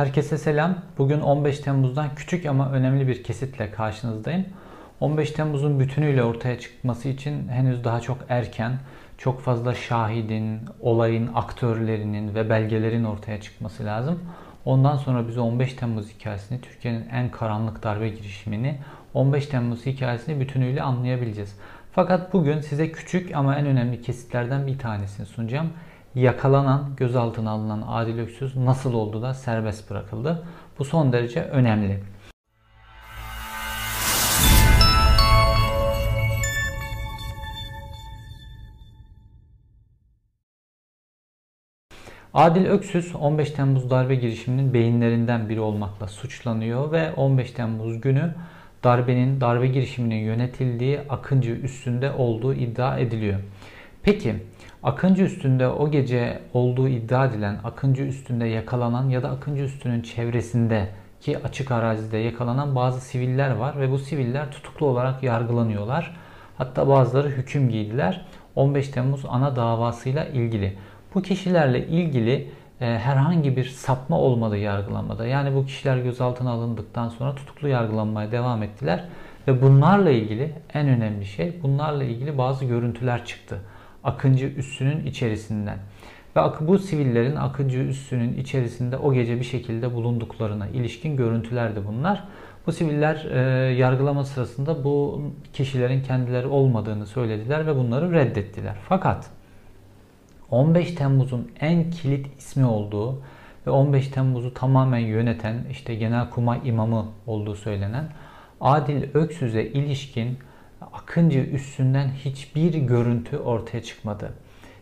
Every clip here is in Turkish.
Herkese selam. Bugün 15 Temmuz'dan küçük ama önemli bir kesitle karşınızdayım. 15 Temmuz'un bütünüyle ortaya çıkması için henüz daha çok erken, çok fazla şahidin, olayın aktörlerinin ve belgelerin ortaya çıkması lazım. Ondan sonra biz 15 Temmuz hikayesini, Türkiye'nin en karanlık darbe girişimini, 15 Temmuz hikayesini bütünüyle anlayabileceğiz. Fakat bugün size küçük ama en önemli kesitlerden bir tanesini sunacağım yakalanan, gözaltına alınan Adil Öksüz nasıl oldu da serbest bırakıldı? Bu son derece önemli. Adil Öksüz 15 Temmuz darbe girişiminin beyinlerinden biri olmakla suçlanıyor ve 15 Temmuz günü darbenin, darbe girişiminin yönetildiği Akıncı üstünde olduğu iddia ediliyor. Peki Akıncı üstünde o gece olduğu iddia edilen Akıncı üstünde yakalanan ya da Akıncı üstünün çevresinde ki açık arazide yakalanan bazı siviller var ve bu siviller tutuklu olarak yargılanıyorlar. Hatta bazıları hüküm giydiler. 15 Temmuz ana davasıyla ilgili. Bu kişilerle ilgili e, herhangi bir sapma olmadı yargılanmada. Yani bu kişiler gözaltına alındıktan sonra tutuklu yargılanmaya devam ettiler. Ve bunlarla ilgili en önemli şey bunlarla ilgili bazı görüntüler çıktı. Akıncı üssünün içerisinden. Ve bu sivillerin Akıncı üssünün içerisinde o gece bir şekilde bulunduklarına ilişkin görüntülerdi bunlar. Bu siviller e, yargılama sırasında bu kişilerin kendileri olmadığını söylediler ve bunları reddettiler. Fakat 15 Temmuz'un en kilit ismi olduğu ve 15 Temmuz'u tamamen yöneten işte Genelkurmay imamı olduğu söylenen Adil Öksüz'e ilişkin Akıncı üstünden hiçbir görüntü ortaya çıkmadı.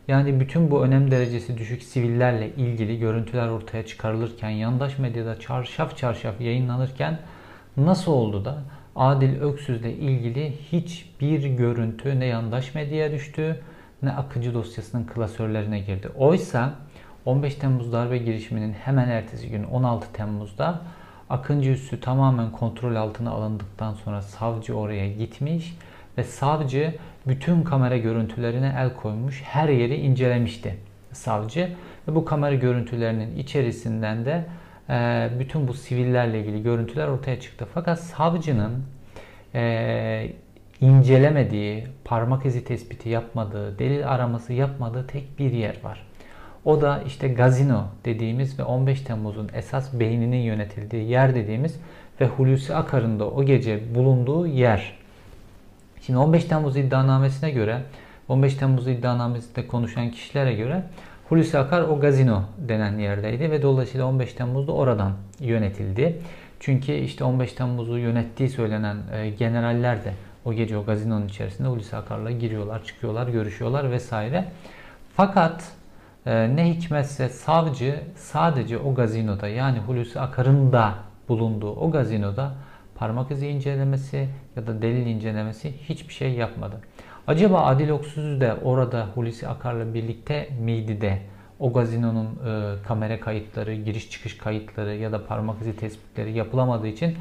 Yani bütün bu önem derecesi düşük sivillerle ilgili görüntüler ortaya çıkarılırken, yandaş medyada çarşaf çarşaf yayınlanırken nasıl oldu da Adil Öksüz'le ilgili hiçbir görüntü ne yandaş medyaya düştü ne Akıncı dosyasının klasörlerine girdi. Oysa 15 Temmuz darbe girişiminin hemen ertesi gün 16 Temmuz'da Akıncı üssü tamamen kontrol altına alındıktan sonra savcı oraya gitmiş ve savcı bütün kamera görüntülerine el koymuş. Her yeri incelemişti savcı. Ve bu kamera görüntülerinin içerisinden de e, bütün bu sivillerle ilgili görüntüler ortaya çıktı. Fakat savcının e, incelemediği, parmak izi tespiti yapmadığı, delil araması yapmadığı tek bir yer var. O da işte gazino dediğimiz ve 15 Temmuz'un esas beyninin yönetildiği yer dediğimiz ve Hulusi Akar'ın da o gece bulunduğu yer. Şimdi 15 Temmuz iddianamesine göre 15 Temmuz iddianamesinde konuşan kişilere göre Hulusi Akar o gazino denen yerdeydi ve dolayısıyla 15 Temmuz'da oradan yönetildi. Çünkü işte 15 Temmuz'u yönettiği söylenen e, generaller de o gece o gazinonun içerisinde Hulusi Akar'la giriyorlar, çıkıyorlar, görüşüyorlar vesaire. Fakat e, ne hikmetse savcı sadece o gazinoda yani Hulusi Akar'ın da bulunduğu o gazinoda parmak izi incelemesi ya da delil incelemesi hiçbir şey yapmadı. Acaba Adil Oksuz de orada Hulusi Akar'la birlikte miydi de o gazinonun e, kamera kayıtları, giriş çıkış kayıtları ya da parmak izi tespitleri yapılamadığı için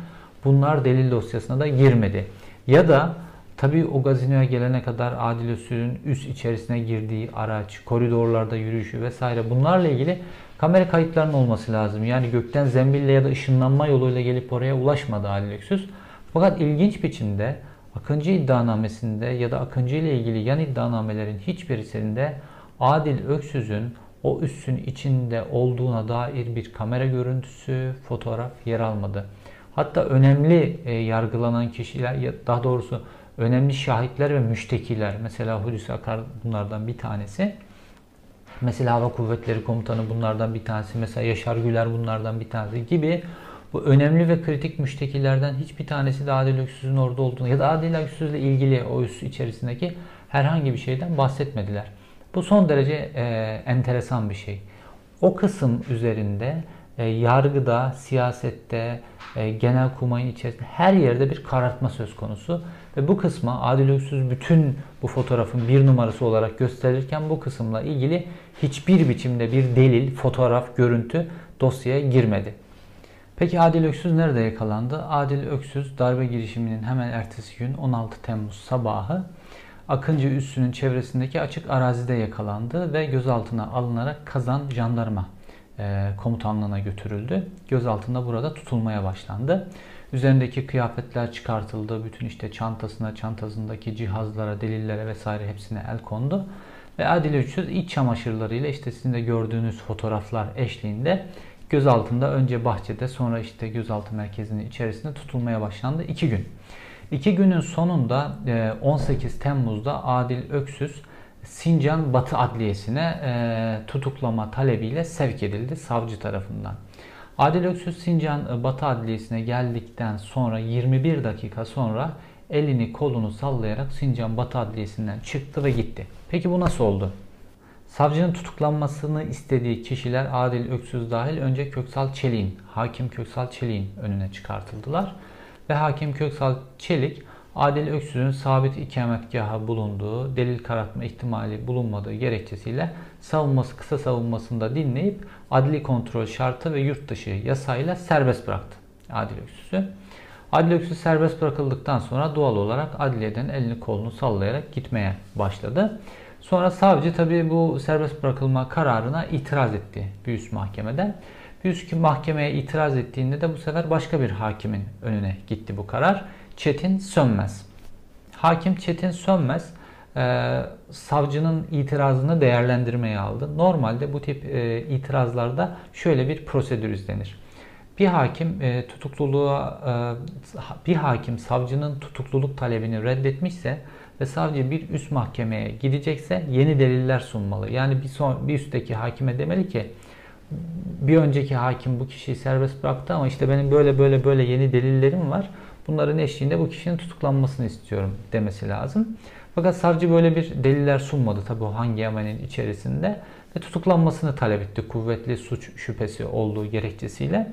bunlar delil dosyasına da girmedi. Ya da tabii o gazinoya gelene kadar Adil Öksüz'ün üst içerisine girdiği araç, koridorlarda yürüyüşü vesaire bunlarla ilgili kamera kayıtlarının olması lazım. Yani gökten zembille ya da ışınlanma yoluyla gelip oraya ulaşmadı Halil Öksüz. Fakat ilginç biçimde Akıncı iddianamesinde ya da Akıncı ile ilgili yan iddianamelerin hiçbirisinde Adil Öksüz'ün o üssün içinde olduğuna dair bir kamera görüntüsü, fotoğraf yer almadı. Hatta önemli e, yargılanan kişiler, daha doğrusu önemli şahitler ve müştekiler, mesela Hulusi Akar bunlardan bir tanesi, Mesela Hava Kuvvetleri Komutanı bunlardan bir tanesi. Mesela Yaşar Güler bunlardan bir tanesi gibi bu önemli ve kritik müştekilerden hiçbir tanesi de Adil Öksüz'ün orada olduğunu ya da Adil Öksüz'le ilgili o üs içerisindeki herhangi bir şeyden bahsetmediler. Bu son derece e, enteresan bir şey. O kısım üzerinde e, yargıda, siyasette, e, genel kurmayın içerisinde her yerde bir karartma söz konusu. Ve bu kısma Adil Öksüz bütün bu fotoğrafın bir numarası olarak gösterirken bu kısımla ilgili hiçbir biçimde bir delil, fotoğraf, görüntü dosyaya girmedi. Peki Adil Öksüz nerede yakalandı? Adil Öksüz darbe girişiminin hemen ertesi gün 16 Temmuz sabahı Akıncı üssünün çevresindeki açık arazide yakalandı ve gözaltına alınarak Kazan jandarma komutanlığına götürüldü. Gözaltında burada tutulmaya başlandı. Üzerindeki kıyafetler çıkartıldı. Bütün işte çantasına, çantasındaki cihazlara, delillere vesaire hepsine el kondu. Ve Adil Öksüz iç çamaşırlarıyla işte sizin de gördüğünüz fotoğraflar eşliğinde gözaltında önce bahçede sonra işte gözaltı merkezinin içerisinde tutulmaya başlandı. iki gün. İki günün sonunda 18 e, Temmuz'da Adil Öksüz Sincan Batı Adliyesi'ne e, tutuklama talebiyle sevk edildi savcı tarafından. Adil Öksüz Sincan e, Batı Adliyesi'ne geldikten sonra 21 dakika sonra elini kolunu sallayarak Sincan Batı Adliyesi'nden çıktı ve gitti. Peki bu nasıl oldu? Savcının tutuklanmasını istediği kişiler Adil Öksüz dahil önce Köksal Çelik'in, Hakim Köksal Çelik'in önüne çıkartıldılar. Ve Hakim Köksal Çelik Adil Öksüz'ün sabit ikametgahı bulunduğu, delil karartma ihtimali bulunmadığı gerekçesiyle savunması kısa savunmasında dinleyip adli kontrol şartı ve yurt dışı yasayla serbest bıraktı Adil Öksüz'ü. Adil Öksüz serbest bırakıldıktan sonra doğal olarak adliyeden elini kolunu sallayarak gitmeye başladı. Sonra savcı tabii bu serbest bırakılma kararına itiraz etti bir üst mahkemeden. Bir mahkemeye itiraz ettiğinde de bu sefer başka bir hakimin önüne gitti bu karar. Çetin Sönmez. Hakim Çetin Sönmez e, savcının itirazını değerlendirmeye aldı. Normalde bu tip e, itirazlarda şöyle bir prosedür izlenir. Bir hakim e, tutukluluğa bir hakim savcının tutukluluk talebini reddetmişse ve savcı bir üst mahkemeye gidecekse yeni deliller sunmalı. Yani bir son bir üstteki hakime demeli ki bir önceki hakim bu kişiyi serbest bıraktı ama işte benim böyle böyle böyle yeni delillerim var. Bunların eşliğinde bu kişinin tutuklanmasını istiyorum demesi lazım. Fakat savcı böyle bir deliller sunmadı tabi o hangi yemenin içerisinde ve tutuklanmasını talep etti kuvvetli suç şüphesi olduğu gerekçesiyle.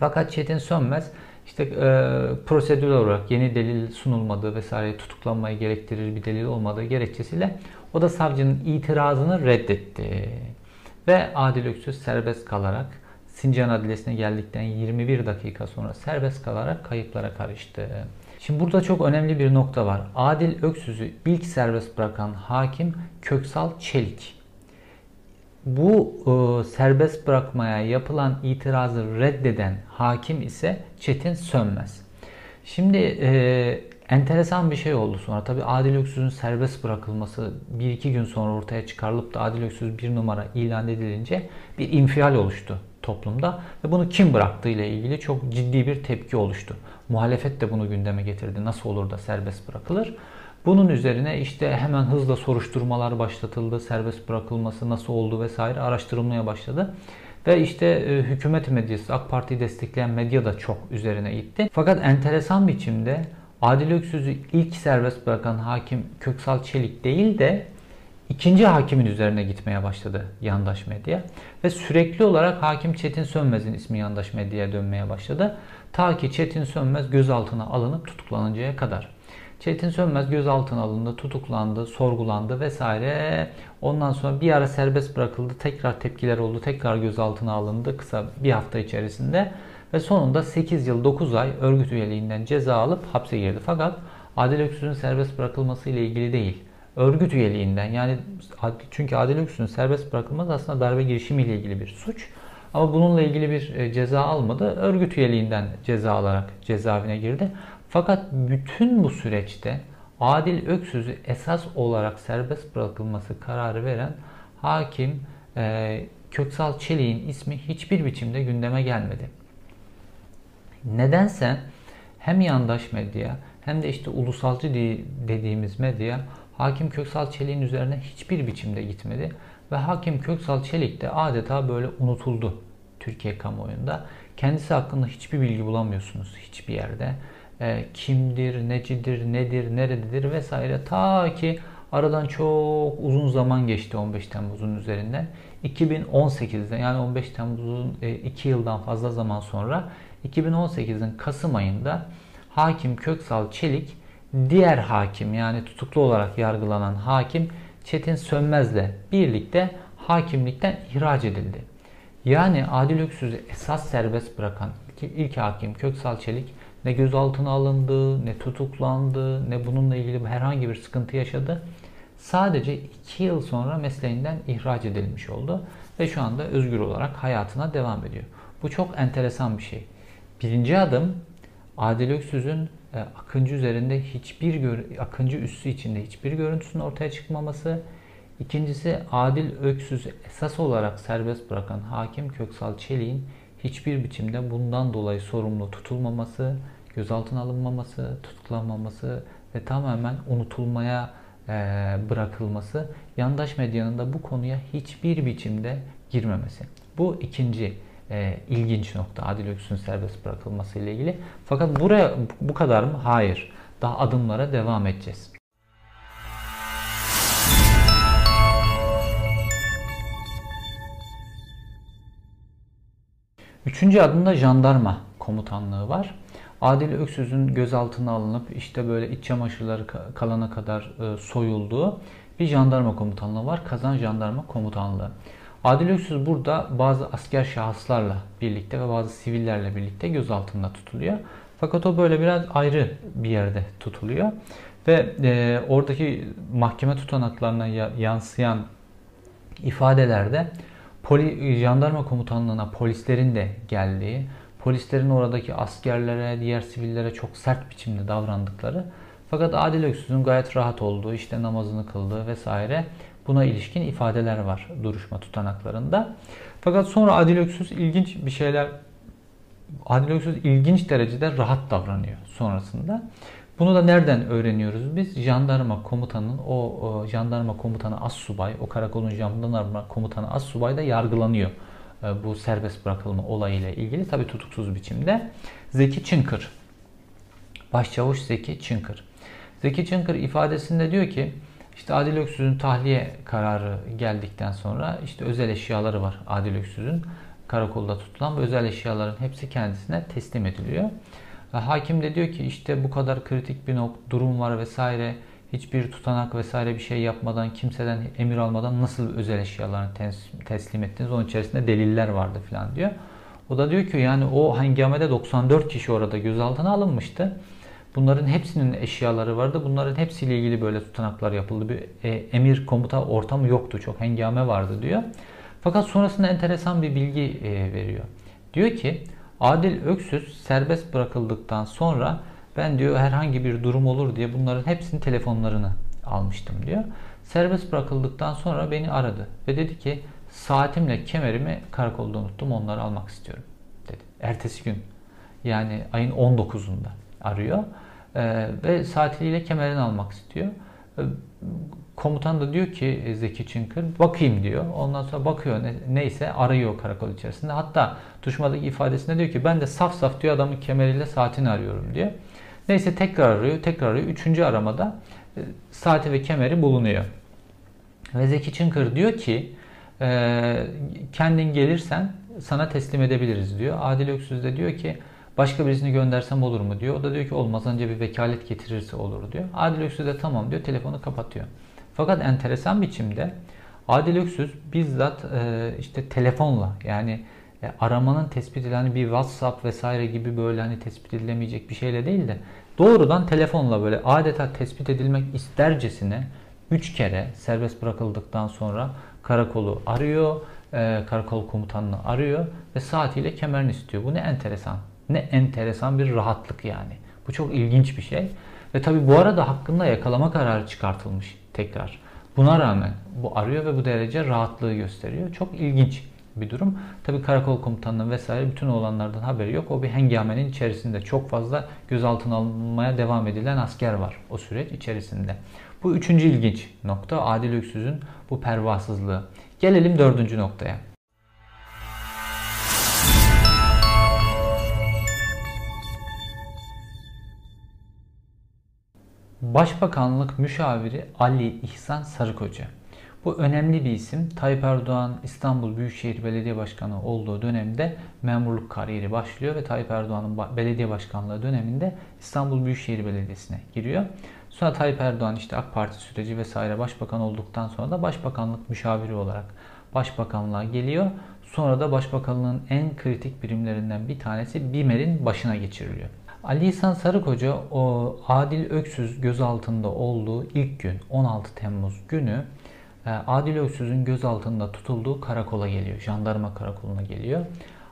Fakat Çetin Sönmez işte e, prosedür olarak yeni delil sunulmadığı vesaire tutuklanmayı gerektirir bir delil olmadığı gerekçesiyle o da savcının itirazını reddetti. Ve Adil Öksüz serbest kalarak Sincan Adliyesi'ne geldikten 21 dakika sonra serbest kalarak kayıplara karıştı. Şimdi burada çok önemli bir nokta var. Adil Öksüz'ü ilk serbest bırakan hakim Köksal Çelik. Bu e, serbest bırakmaya yapılan itirazı reddeden hakim ise Çetin Sönmez. Şimdi e, enteresan bir şey oldu sonra. Tabi Adil Öksüz'ün serbest bırakılması bir iki gün sonra ortaya çıkarılıp da Adil Öksüz bir numara ilan edilince bir infial oluştu toplumda ve bunu kim bıraktığı ile ilgili çok ciddi bir tepki oluştu. Muhalefet de bunu gündeme getirdi. Nasıl olur da serbest bırakılır? Bunun üzerine işte hemen hızla soruşturmalar başlatıldı. Serbest bırakılması nasıl oldu vesaire araştırılmaya başladı. Ve işte e, hükümet medyası, AK Parti'yi destekleyen medya da çok üzerine gitti. Fakat enteresan biçimde Adil Öksüz'ü ilk serbest bırakan hakim Köksal Çelik değil de ikinci hakimin üzerine gitmeye başladı yandaş medya. Ve sürekli olarak hakim Çetin Sönmez'in ismi yandaş medyaya dönmeye başladı. Ta ki Çetin Sönmez gözaltına alınıp tutuklanıncaya kadar. Çetin Sönmez gözaltına alındı, tutuklandı, sorgulandı vesaire. Ondan sonra bir ara serbest bırakıldı. Tekrar tepkiler oldu. Tekrar gözaltına alındı kısa bir hafta içerisinde. Ve sonunda 8 yıl 9 ay örgüt üyeliğinden ceza alıp hapse girdi. Fakat Adil Öksüz'ün serbest bırakılması ile ilgili değil. Örgüt üyeliğinden yani çünkü Adil Öksüz'ün serbest bırakılması aslında darbe girişimi ile ilgili bir suç. Ama bununla ilgili bir e, ceza almadı. Örgüt üyeliğinden ceza alarak cezaevine girdi. Fakat bütün bu süreçte Adil Öksüz'ü esas olarak serbest bırakılması kararı veren hakim e, Köksal Çelik'in ismi hiçbir biçimde gündeme gelmedi. Nedense hem yandaş medya hem de işte ulusalcı dediğimiz medya Hakim Köksal Çelik'in üzerine hiçbir biçimde gitmedi ve Hakim Köksal Çelik de adeta böyle unutuldu Türkiye kamuoyunda. Kendisi hakkında hiçbir bilgi bulamıyorsunuz hiçbir yerde. E, kimdir, necidir, nedir, nerededir vesaire ta ki aradan çok uzun zaman geçti 15 Temmuz'un üzerinden. 2018'de yani 15 Temmuz'un 2 e, yıldan fazla zaman sonra 2018'in Kasım ayında Hakim Köksal Çelik diğer hakim yani tutuklu olarak yargılanan hakim Çetin Sönmez'le birlikte hakimlikten ihraç edildi. Yani Adil Öksüz'ü esas serbest bırakan ilk hakim Köksal Çelik ne gözaltına alındı, ne tutuklandı, ne bununla ilgili herhangi bir sıkıntı yaşadı. Sadece 2 yıl sonra mesleğinden ihraç edilmiş oldu. ve şu anda özgür olarak hayatına devam ediyor. Bu çok enteresan bir şey. Birinci adım Adil Öksüz'ün Akıncı üzerinde hiçbir Akıncı üssü içinde hiçbir görüntüsünün ortaya çıkmaması. İkincisi Adil Öksüz esas olarak serbest bırakan hakim Köksal Çelik'in hiçbir biçimde bundan dolayı sorumlu tutulmaması, gözaltına alınmaması, tutuklanmaması ve tamamen unutulmaya e, bırakılması, yandaş medyanın da bu konuya hiçbir biçimde girmemesi. Bu ikinci e, ilginç nokta Adil Öksüz'ün serbest bırakılması ile ilgili. Fakat buraya bu kadar mı? Hayır. Daha adımlara devam edeceğiz. Üçüncü adımda jandarma komutanlığı var. Adil Öksüz'ün gözaltına alınıp işte böyle iç çamaşırları kalana kadar e, soyulduğu bir jandarma komutanlığı var. Kazan Jandarma Komutanlığı. Adil Öksüz burada bazı asker şahıslarla birlikte ve bazı sivillerle birlikte gözaltında tutuluyor. Fakat o böyle biraz ayrı bir yerde tutuluyor. Ve e, oradaki mahkeme tutanaklarına yansıyan ifadelerde poli, jandarma komutanlığına polislerin de geldiği, polislerin oradaki askerlere, diğer sivillere çok sert biçimde davrandıkları fakat Adil Öksüz'ün gayet rahat olduğu, işte namazını kıldığı vesaire buna ilişkin ifadeler var duruşma tutanaklarında. Fakat sonra Adil Öksüz ilginç bir şeyler Adil Öksüz ilginç derecede rahat davranıyor sonrasında. Bunu da nereden öğreniyoruz biz? Jandarma komutanının o, o jandarma komutanı as subay, o karakolun jandarma komutanı as subay da yargılanıyor. E, bu serbest bırakılma olayıyla ilgili tabi tutuksuz biçimde. Zeki Çınkır, Başçavuş Zeki Çınkır. Zeki Çınkır ifadesinde diyor ki işte Adil Öksüz'ün tahliye kararı geldikten sonra işte özel eşyaları var Adil Öksüz'ün karakolda tutulan ve özel eşyaların hepsi kendisine teslim ediliyor. Ve hakim de diyor ki işte bu kadar kritik bir durum var vesaire hiçbir tutanak vesaire bir şey yapmadan kimseden emir almadan nasıl özel eşyalarını teslim ettiniz onun içerisinde deliller vardı falan diyor. O da diyor ki yani o hangamede 94 kişi orada gözaltına alınmıştı. Bunların hepsinin eşyaları vardı. Bunların hepsiyle ilgili böyle tutanaklar yapıldı. Bir e, emir komuta ortamı yoktu. Çok hengame vardı diyor. Fakat sonrasında enteresan bir bilgi e, veriyor. Diyor ki Adil Öksüz serbest bırakıldıktan sonra ben diyor herhangi bir durum olur diye bunların hepsinin telefonlarını almıştım diyor. Serbest bırakıldıktan sonra beni aradı ve dedi ki saatimle kemerimi karakolda unuttum onları almak istiyorum dedi. Ertesi gün yani ayın 19'unda arıyor ee, ve saatliyle kemerini almak istiyor. Ee, komutan da diyor ki e, Zeki Çınkır bakayım diyor. Ondan sonra bakıyor ne, neyse arıyor karakol içerisinde. Hatta duruşmadaki ifadesinde diyor ki ben de saf saf diyor adamın kemeriyle saatini arıyorum diyor. Neyse tekrar arıyor, tekrar arıyor. Üçüncü aramada e, saati ve kemeri bulunuyor. Ve Zeki Çınkır diyor ki e, kendin gelirsen sana teslim edebiliriz diyor. Adil Öksüz de diyor ki Başka birisini göndersem olur mu diyor. O da diyor ki olmaz önce bir vekalet getirirse olur diyor. Adil Öksüz de tamam diyor telefonu kapatıyor. Fakat enteresan biçimde Adil Öksüz bizzat e, işte telefonla yani e, aramanın tespit edilen bir WhatsApp vesaire gibi böyle hani tespit edilemeyecek bir şeyle değil de doğrudan telefonla böyle adeta tespit edilmek istercesine 3 kere serbest bırakıldıktan sonra karakolu arıyor, e, karakol komutanını arıyor ve saatiyle kemerini istiyor. Bu ne enteresan. Ne enteresan bir rahatlık yani. Bu çok ilginç bir şey. Ve tabi bu arada hakkında yakalama kararı çıkartılmış tekrar. Buna rağmen bu arıyor ve bu derece rahatlığı gösteriyor. Çok ilginç bir durum. Tabi karakol komutanının vesaire bütün olanlardan haberi yok. O bir hengamenin içerisinde çok fazla gözaltına alınmaya devam edilen asker var o süreç içerisinde. Bu üçüncü ilginç nokta Adil Öksüz'ün bu pervasızlığı. Gelelim dördüncü noktaya. Başbakanlık müşaviri Ali İhsan Sarıkoca. Bu önemli bir isim. Tayyip Erdoğan İstanbul Büyükşehir Belediye Başkanı olduğu dönemde memurluk kariyeri başlıyor ve Tayyip Erdoğan'ın belediye başkanlığı döneminde İstanbul Büyükşehir Belediyesi'ne giriyor. Sonra Tayyip Erdoğan işte AK Parti süreci vesaire başbakan olduktan sonra da başbakanlık müşaviri olarak başbakanlığa geliyor. Sonra da başbakanlığın en kritik birimlerinden bir tanesi BİMER'in başına geçiriliyor. Ali İhsan Sarıkoca o Adil Öksüz gözaltında olduğu ilk gün 16 Temmuz günü e, Adil Öksüz'ün gözaltında tutulduğu karakola geliyor. Jandarma karakoluna geliyor.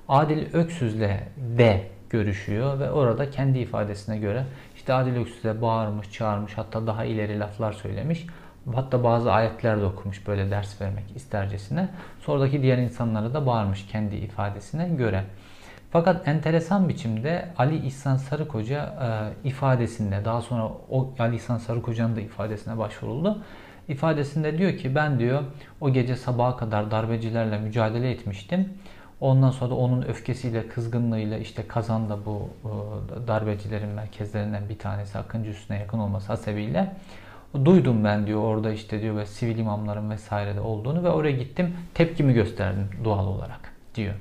Adil Öksüz'le de görüşüyor ve orada kendi ifadesine göre işte Adil Öksüz'e bağırmış, çağırmış hatta daha ileri laflar söylemiş. Hatta bazı ayetler de okumuş böyle ders vermek istercesine. Sonraki diğer insanlara da bağırmış kendi ifadesine göre. Fakat enteresan biçimde Ali İhsan Sarıkoca e, ifadesinde daha sonra o Ali İhsan Sarıkoca'nın da ifadesine başvuruldu. İfadesinde diyor ki ben diyor o gece sabaha kadar darbecilerle mücadele etmiştim. Ondan sonra da onun öfkesiyle, kızgınlığıyla işte kazanda bu e, darbecilerin merkezlerinden bir tanesi Akıncı üstüne yakın olması hasebiyle duydum ben diyor orada işte diyor ve sivil imamların vesaire de olduğunu ve oraya gittim tepkimi gösterdim doğal olarak diyor.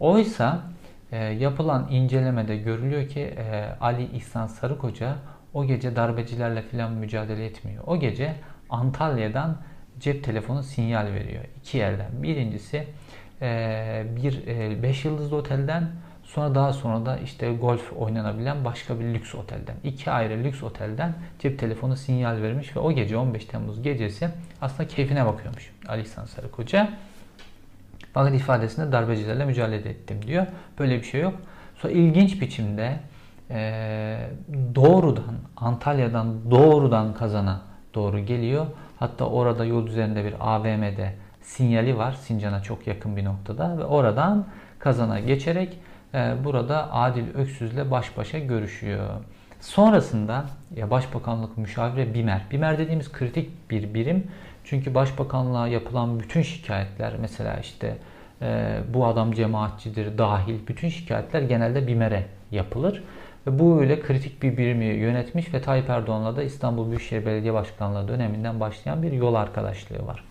Oysa e, yapılan incelemede görülüyor ki e, Ali İhsan Sarıkoca o gece darbecilerle filan mücadele etmiyor. O gece Antalya'dan cep telefonu sinyal veriyor. iki yerden. Birincisi e, bir 5 e, yıldızlı otelden sonra daha sonra da işte golf oynanabilen başka bir lüks otelden. iki ayrı lüks otelden cep telefonu sinyal vermiş ve o gece 15 Temmuz gecesi aslında keyfine bakıyormuş Ali İhsan Sarıkoca. Fakat ifadesinde darbecilerle mücadele ettim diyor. Böyle bir şey yok. Sonra ilginç biçimde e, doğrudan Antalya'dan doğrudan kazana doğru geliyor. Hatta orada yol üzerinde bir AVM'de sinyali var. Sincan'a çok yakın bir noktada ve oradan kazana geçerek e, burada Adil Öksüz'le baş başa görüşüyor. Sonrasında ya Başbakanlık müşavire BİMER. BİMER dediğimiz kritik bir birim. Çünkü Başbakanlığa yapılan bütün şikayetler mesela işte e, bu adam cemaatçidir dahil bütün şikayetler genelde BİMER'e yapılır. Ve bu öyle kritik bir birimi yönetmiş ve Tayyip Erdoğan'la da İstanbul Büyükşehir Belediye Başkanlığı döneminden başlayan bir yol arkadaşlığı var.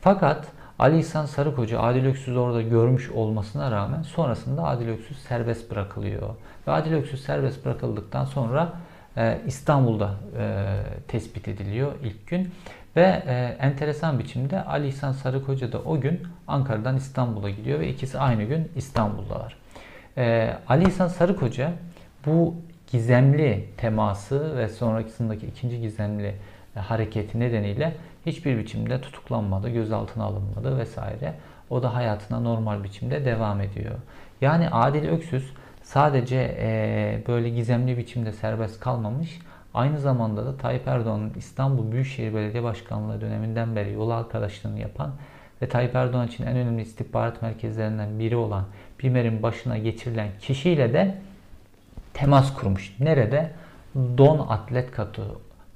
Fakat Ali İhsan Sarıkoca Adil Öksüz orada görmüş olmasına rağmen sonrasında Adil Öksüz serbest bırakılıyor. Ve Adil Öksüz serbest bırakıldıktan sonra e, İstanbul'da e, tespit ediliyor ilk gün. Ve e, enteresan biçimde Ali İhsan Sarıkoca da o gün Ankara'dan İstanbul'a gidiyor ve ikisi aynı gün İstanbul'dalar. E, Ali İhsan Sarıkoca bu gizemli teması ve sonrasındaki ikinci gizemli hareketi nedeniyle hiçbir biçimde tutuklanmadı, gözaltına alınmadı vesaire. O da hayatına normal biçimde devam ediyor. Yani Adil Öksüz sadece e, böyle gizemli biçimde serbest kalmamış, aynı zamanda da Tayyip Erdoğan'ın İstanbul Büyükşehir Belediye Başkanlığı döneminden beri yol arkadaşlığını yapan ve Tayyip Erdoğan için en önemli istihbarat merkezlerinden biri olan BİMER'in başına geçirilen kişiyle de temas kurmuş. Nerede? Don Atlet Katı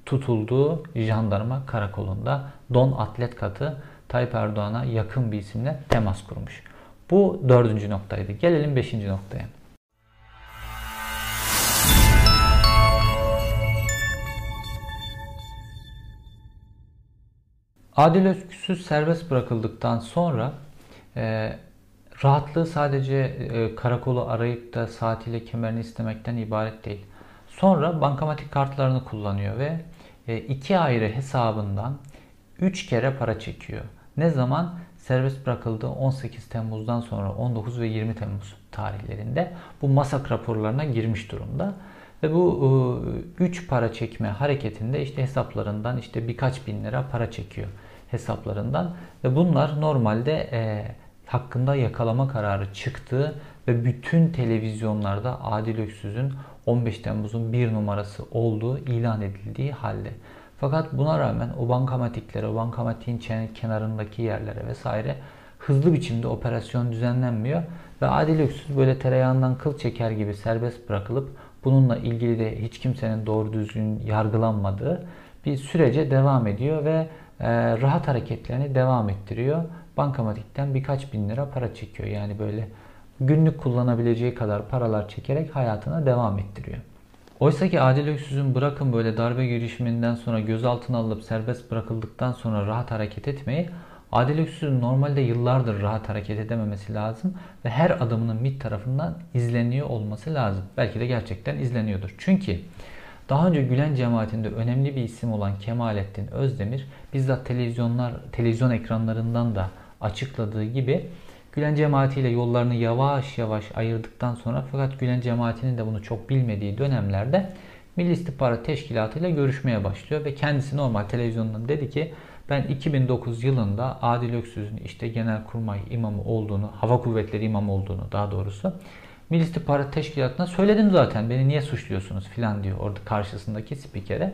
tutulduğu jandarma karakolunda Don Atlet Katı Tayyip Erdoğan'a yakın bir isimle temas kurmuş. Bu dördüncü noktaydı. Gelelim beşinci noktaya. Adil Özküsüz serbest bırakıldıktan sonra e, Rahatlığı sadece e, karakolu arayıp da saatiyle kemerini istemekten ibaret değil. Sonra bankamatik kartlarını kullanıyor ve e, iki ayrı hesabından 3 kere para çekiyor. Ne zaman? Serbest bırakıldı 18 Temmuz'dan sonra 19 ve 20 Temmuz tarihlerinde bu masak raporlarına girmiş durumda. Ve bu 3 e, para çekme hareketinde işte hesaplarından işte birkaç bin lira para çekiyor hesaplarından. Ve bunlar normalde hakkında yakalama kararı çıktı ve bütün televizyonlarda Adil Öksüz'ün 15 Temmuz'un bir numarası olduğu ilan edildiği halde. Fakat buna rağmen o bankamatiklere, o bankamatiğin kenarındaki yerlere vesaire hızlı biçimde operasyon düzenlenmiyor ve Adil Öksüz böyle tereyağından kıl çeker gibi serbest bırakılıp bununla ilgili de hiç kimsenin doğru düzgün yargılanmadığı bir sürece devam ediyor ve e, rahat hareketlerini devam ettiriyor bankamatikten birkaç bin lira para çekiyor. Yani böyle günlük kullanabileceği kadar paralar çekerek hayatına devam ettiriyor. Oysa ki Adil Öksüz'ün bırakın böyle darbe girişiminden sonra gözaltına alınıp serbest bırakıldıktan sonra rahat hareket etmeyi Adil Öksüz'ün normalde yıllardır rahat hareket edememesi lazım ve her adımının MİT tarafından izleniyor olması lazım. Belki de gerçekten izleniyordur. Çünkü daha önce Gülen cemaatinde önemli bir isim olan Kemalettin Özdemir bizzat televizyonlar, televizyon ekranlarından da açıkladığı gibi Gülen cemaatiyle yollarını yavaş yavaş ayırdıktan sonra fakat Gülen cemaatinin de bunu çok bilmediği dönemlerde Milli İstihbarat Teşkilatı ile görüşmeye başlıyor ve kendisi normal televizyondan dedi ki Ben 2009 yılında Adil Öksüz'ün işte Genelkurmay imamı olduğunu, Hava Kuvvetleri imamı olduğunu daha doğrusu Milli İstihbarat Teşkilatı'na söyledim zaten. Beni niye suçluyorsunuz filan diyor orada karşısındaki spikere.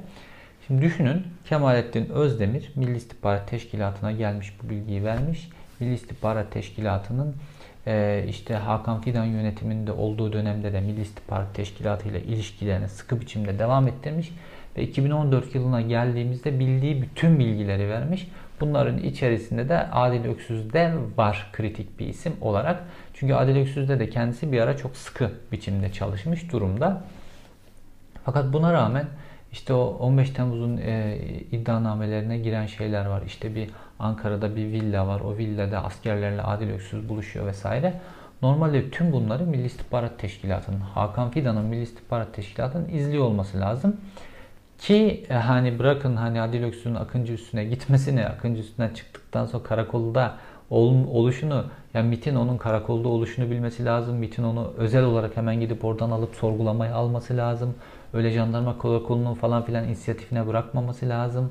Şimdi düşünün Kemalettin Özdemir Milli İstihbarat Teşkilatı'na gelmiş bu bilgiyi vermiş. Milli İstihbarat Teşkilatı'nın e, işte Hakan Fidan yönetiminde olduğu dönemde de Milli İstihbarat Teşkilatı ile ilişkilerini sıkı biçimde devam ettirmiş ve 2014 yılına geldiğimizde bildiği bütün bilgileri vermiş. Bunların içerisinde de Adil Öksüz'de var kritik bir isim olarak. Çünkü Adil Öksüz'de de kendisi bir ara çok sıkı biçimde çalışmış durumda. Fakat buna rağmen işte o 15 Temmuz'un e, iddianamelerine giren şeyler var. İşte bir Ankara'da bir villa var. O villada askerlerle Adil Öksüz buluşuyor vesaire. Normalde tüm bunları Milli İstihbarat Teşkilatı'nın, Hakan Fidan'ın Milli İstihbarat Teşkilatı'nın izliyor olması lazım. Ki e, hani bırakın hani Adil Öksüz'ün Akıncı üstüne gitmesini, Akıncı üstünden çıktıktan sonra karakolda oluşunu, yani MIT'in onun karakolda oluşunu bilmesi lazım. MIT'in onu özel olarak hemen gidip oradan alıp sorgulamaya alması lazım. Öyle jandarma karakolunun falan filan inisiyatifine bırakmaması lazım.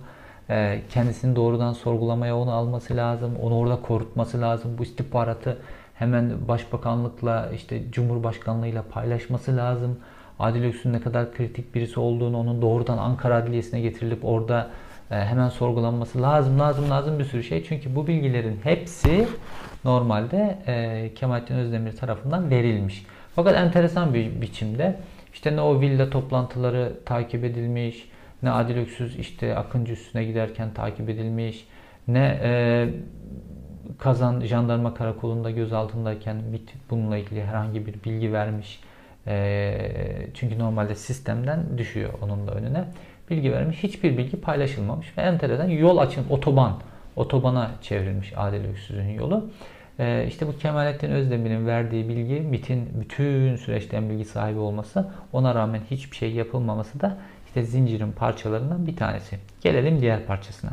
E, kendisini doğrudan sorgulamaya onu alması lazım. Onu orada korutması lazım. Bu istihbaratı hemen başbakanlıkla işte cumhurbaşkanlığıyla paylaşması lazım. Adil Öksü'nün ne kadar kritik birisi olduğunu onun doğrudan Ankara Adliyesi'ne getirilip orada hemen sorgulanması lazım, lazım, lazım bir sürü şey. Çünkü bu bilgilerin hepsi normalde e, Kemalettin Özdemir tarafından verilmiş. Fakat enteresan bir biçimde işte ne o villa toplantıları takip edilmiş, ne Adil Öksüz işte Akıncı üstüne giderken takip edilmiş, ne e, Kazan Jandarma Karakolu'nda gözaltındayken bununla ilgili herhangi bir bilgi vermiş. E, çünkü normalde sistemden düşüyor onun da önüne. Bilgi vermiş. Hiçbir bilgi paylaşılmamış ve enteresan yol açın otoban otobana çevrilmiş Adil Öksüz'ün yolu. Ee, işte bu Kemalettin Özdemir'in verdiği bilgi MIT'in bütün süreçten bilgi sahibi olması ona rağmen hiçbir şey yapılmaması da işte zincirin parçalarından bir tanesi. Gelelim diğer parçasına.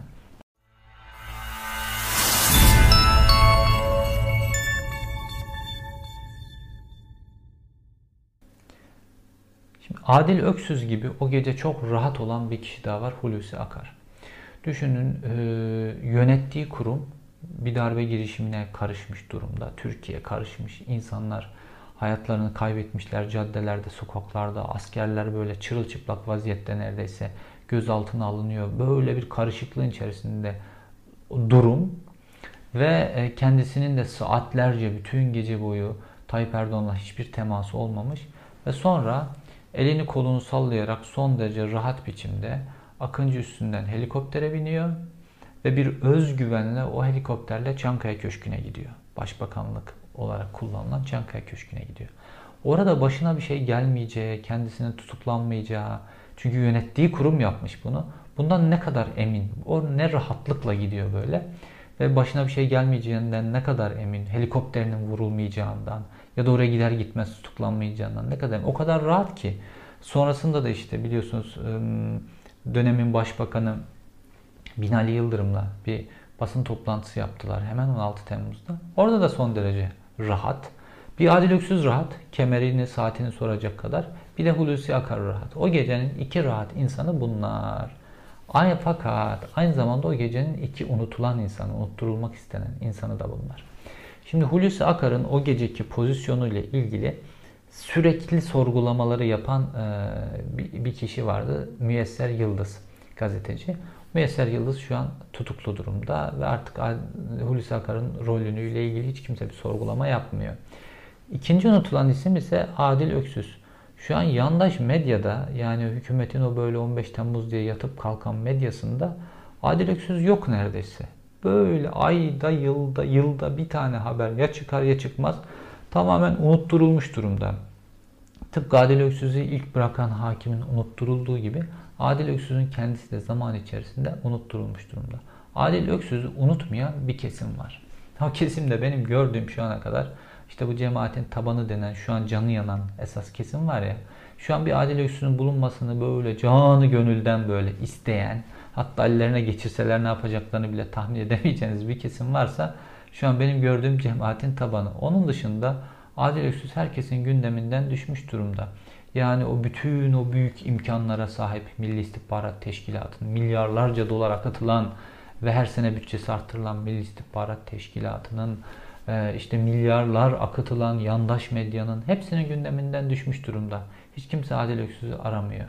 Adil Öksüz gibi o gece çok rahat olan bir kişi daha var Hulusi Akar. Düşünün e, yönettiği kurum bir darbe girişimine karışmış durumda. Türkiye karışmış. insanlar hayatlarını kaybetmişler caddelerde, sokaklarda. Askerler böyle çırılçıplak vaziyette neredeyse gözaltına alınıyor. Böyle bir karışıklığın içerisinde durum ve e, kendisinin de saatlerce bütün gece boyu Tayyip Erdoğan'la hiçbir teması olmamış ve sonra elini kolunu sallayarak son derece rahat biçimde Akıncı üstünden helikoptere biniyor ve bir özgüvenle o helikopterle Çankaya Köşkü'ne gidiyor. Başbakanlık olarak kullanılan Çankaya Köşkü'ne gidiyor. Orada başına bir şey gelmeyeceği, kendisinin tutuklanmayacağı, çünkü yönettiği kurum yapmış bunu. Bundan ne kadar emin, o ne rahatlıkla gidiyor böyle. Ve başına bir şey gelmeyeceğinden ne kadar emin, helikopterinin vurulmayacağından ya da oraya gider gitmez tutuklanmayacağından ne kadar. O kadar rahat ki. Sonrasında da işte biliyorsunuz dönemin başbakanı Binali Yıldırım'la bir basın toplantısı yaptılar hemen 16 Temmuz'da. Orada da son derece rahat. Bir Adil Öksüz rahat, kemerini, saatini soracak kadar. Bir de Hulusi Akar rahat. O gecenin iki rahat insanı bunlar. Aynı fakat aynı zamanda o gecenin iki unutulan insanı, unutturulmak istenen insanı da bunlar. Şimdi Hulusi Akar'ın o geceki pozisyonu ile ilgili sürekli sorgulamaları yapan bir kişi vardı. Müyesser Yıldız gazeteci. Müyesser Yıldız şu an tutuklu durumda ve artık Hulusi Akar'ın rolünüyle ilgili hiç kimse bir sorgulama yapmıyor. İkinci unutulan isim ise Adil Öksüz. Şu an yandaş medyada yani hükümetin o böyle 15 Temmuz diye yatıp kalkan medyasında Adil Öksüz yok neredeyse. Böyle ayda yılda yılda bir tane haber ya çıkar ya çıkmaz tamamen unutturulmuş durumda. Tıpkı Adil Öksüz'ü ilk bırakan hakimin unutturulduğu gibi Adil Öksüz'ün kendisi de zaman içerisinde unutturulmuş durumda. Adil Öksüz'ü unutmayan bir kesim var. O kesim de benim gördüğüm şu ana kadar işte bu cemaatin tabanı denen şu an canı yanan esas kesim var ya. Şu an bir Adil Öksüz'ün bulunmasını böyle canı gönülden böyle isteyen hatta ellerine geçirseler ne yapacaklarını bile tahmin edemeyeceğiniz bir kesim varsa şu an benim gördüğüm cemaatin tabanı. Onun dışında Adil Öksüz herkesin gündeminden düşmüş durumda. Yani o bütün o büyük imkanlara sahip Milli İstihbarat Teşkilatı'nın milyarlarca dolar akatılan ve her sene bütçesi artırılan Milli İstihbarat Teşkilatı'nın e, işte milyarlar akıtılan yandaş medyanın hepsinin gündeminden düşmüş durumda. Hiç kimse Adil Öksüz'ü aramıyor.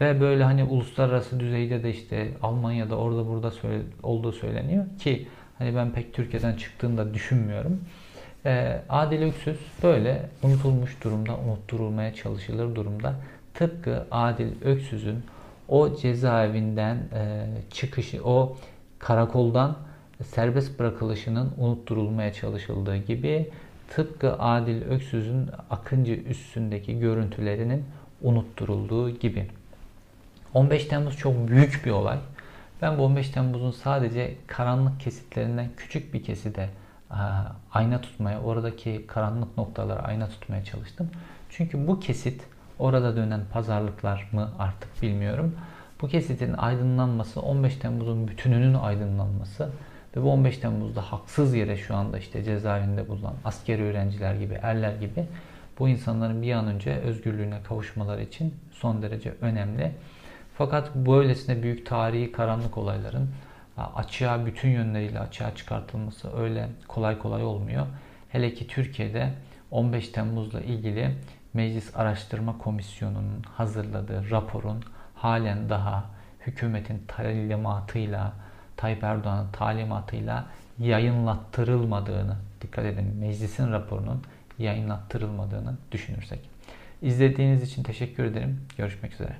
Ve böyle hani uluslararası düzeyde de işte Almanya'da orada burada söyle, olduğu söyleniyor ki hani ben pek Türkiye'den çıktığını da düşünmüyorum. Ee, Adil Öksüz böyle unutulmuş durumda, unutturulmaya çalışılır durumda. Tıpkı Adil Öksüz'ün o cezaevinden e, çıkışı, o karakoldan serbest bırakılışının unutturulmaya çalışıldığı gibi tıpkı Adil Öksüz'ün Akıncı üstündeki görüntülerinin unutturulduğu gibi. 15 Temmuz çok büyük bir olay. Ben bu 15 Temmuz'un sadece karanlık kesitlerinden küçük bir keside ayna tutmaya, oradaki karanlık noktalara ayna tutmaya çalıştım. Çünkü bu kesit orada dönen pazarlıklar mı artık bilmiyorum. Bu kesitin aydınlanması 15 Temmuz'un bütününün aydınlanması ve bu 15 Temmuz'da haksız yere şu anda işte cezaevinde bulunan askeri öğrenciler gibi, erler gibi bu insanların bir an önce özgürlüğüne kavuşmaları için son derece önemli. Fakat böylesine büyük tarihi karanlık olayların açığa bütün yönleriyle açığa çıkartılması öyle kolay kolay olmuyor. Hele ki Türkiye'de 15 Temmuz'la ilgili Meclis Araştırma Komisyonu'nun hazırladığı raporun halen daha hükümetin talimatıyla, Tayyip Erdoğan'ın talimatıyla yayınlattırılmadığını, dikkat edin meclisin raporunun yayınlattırılmadığını düşünürsek. İzlediğiniz için teşekkür ederim. Görüşmek üzere.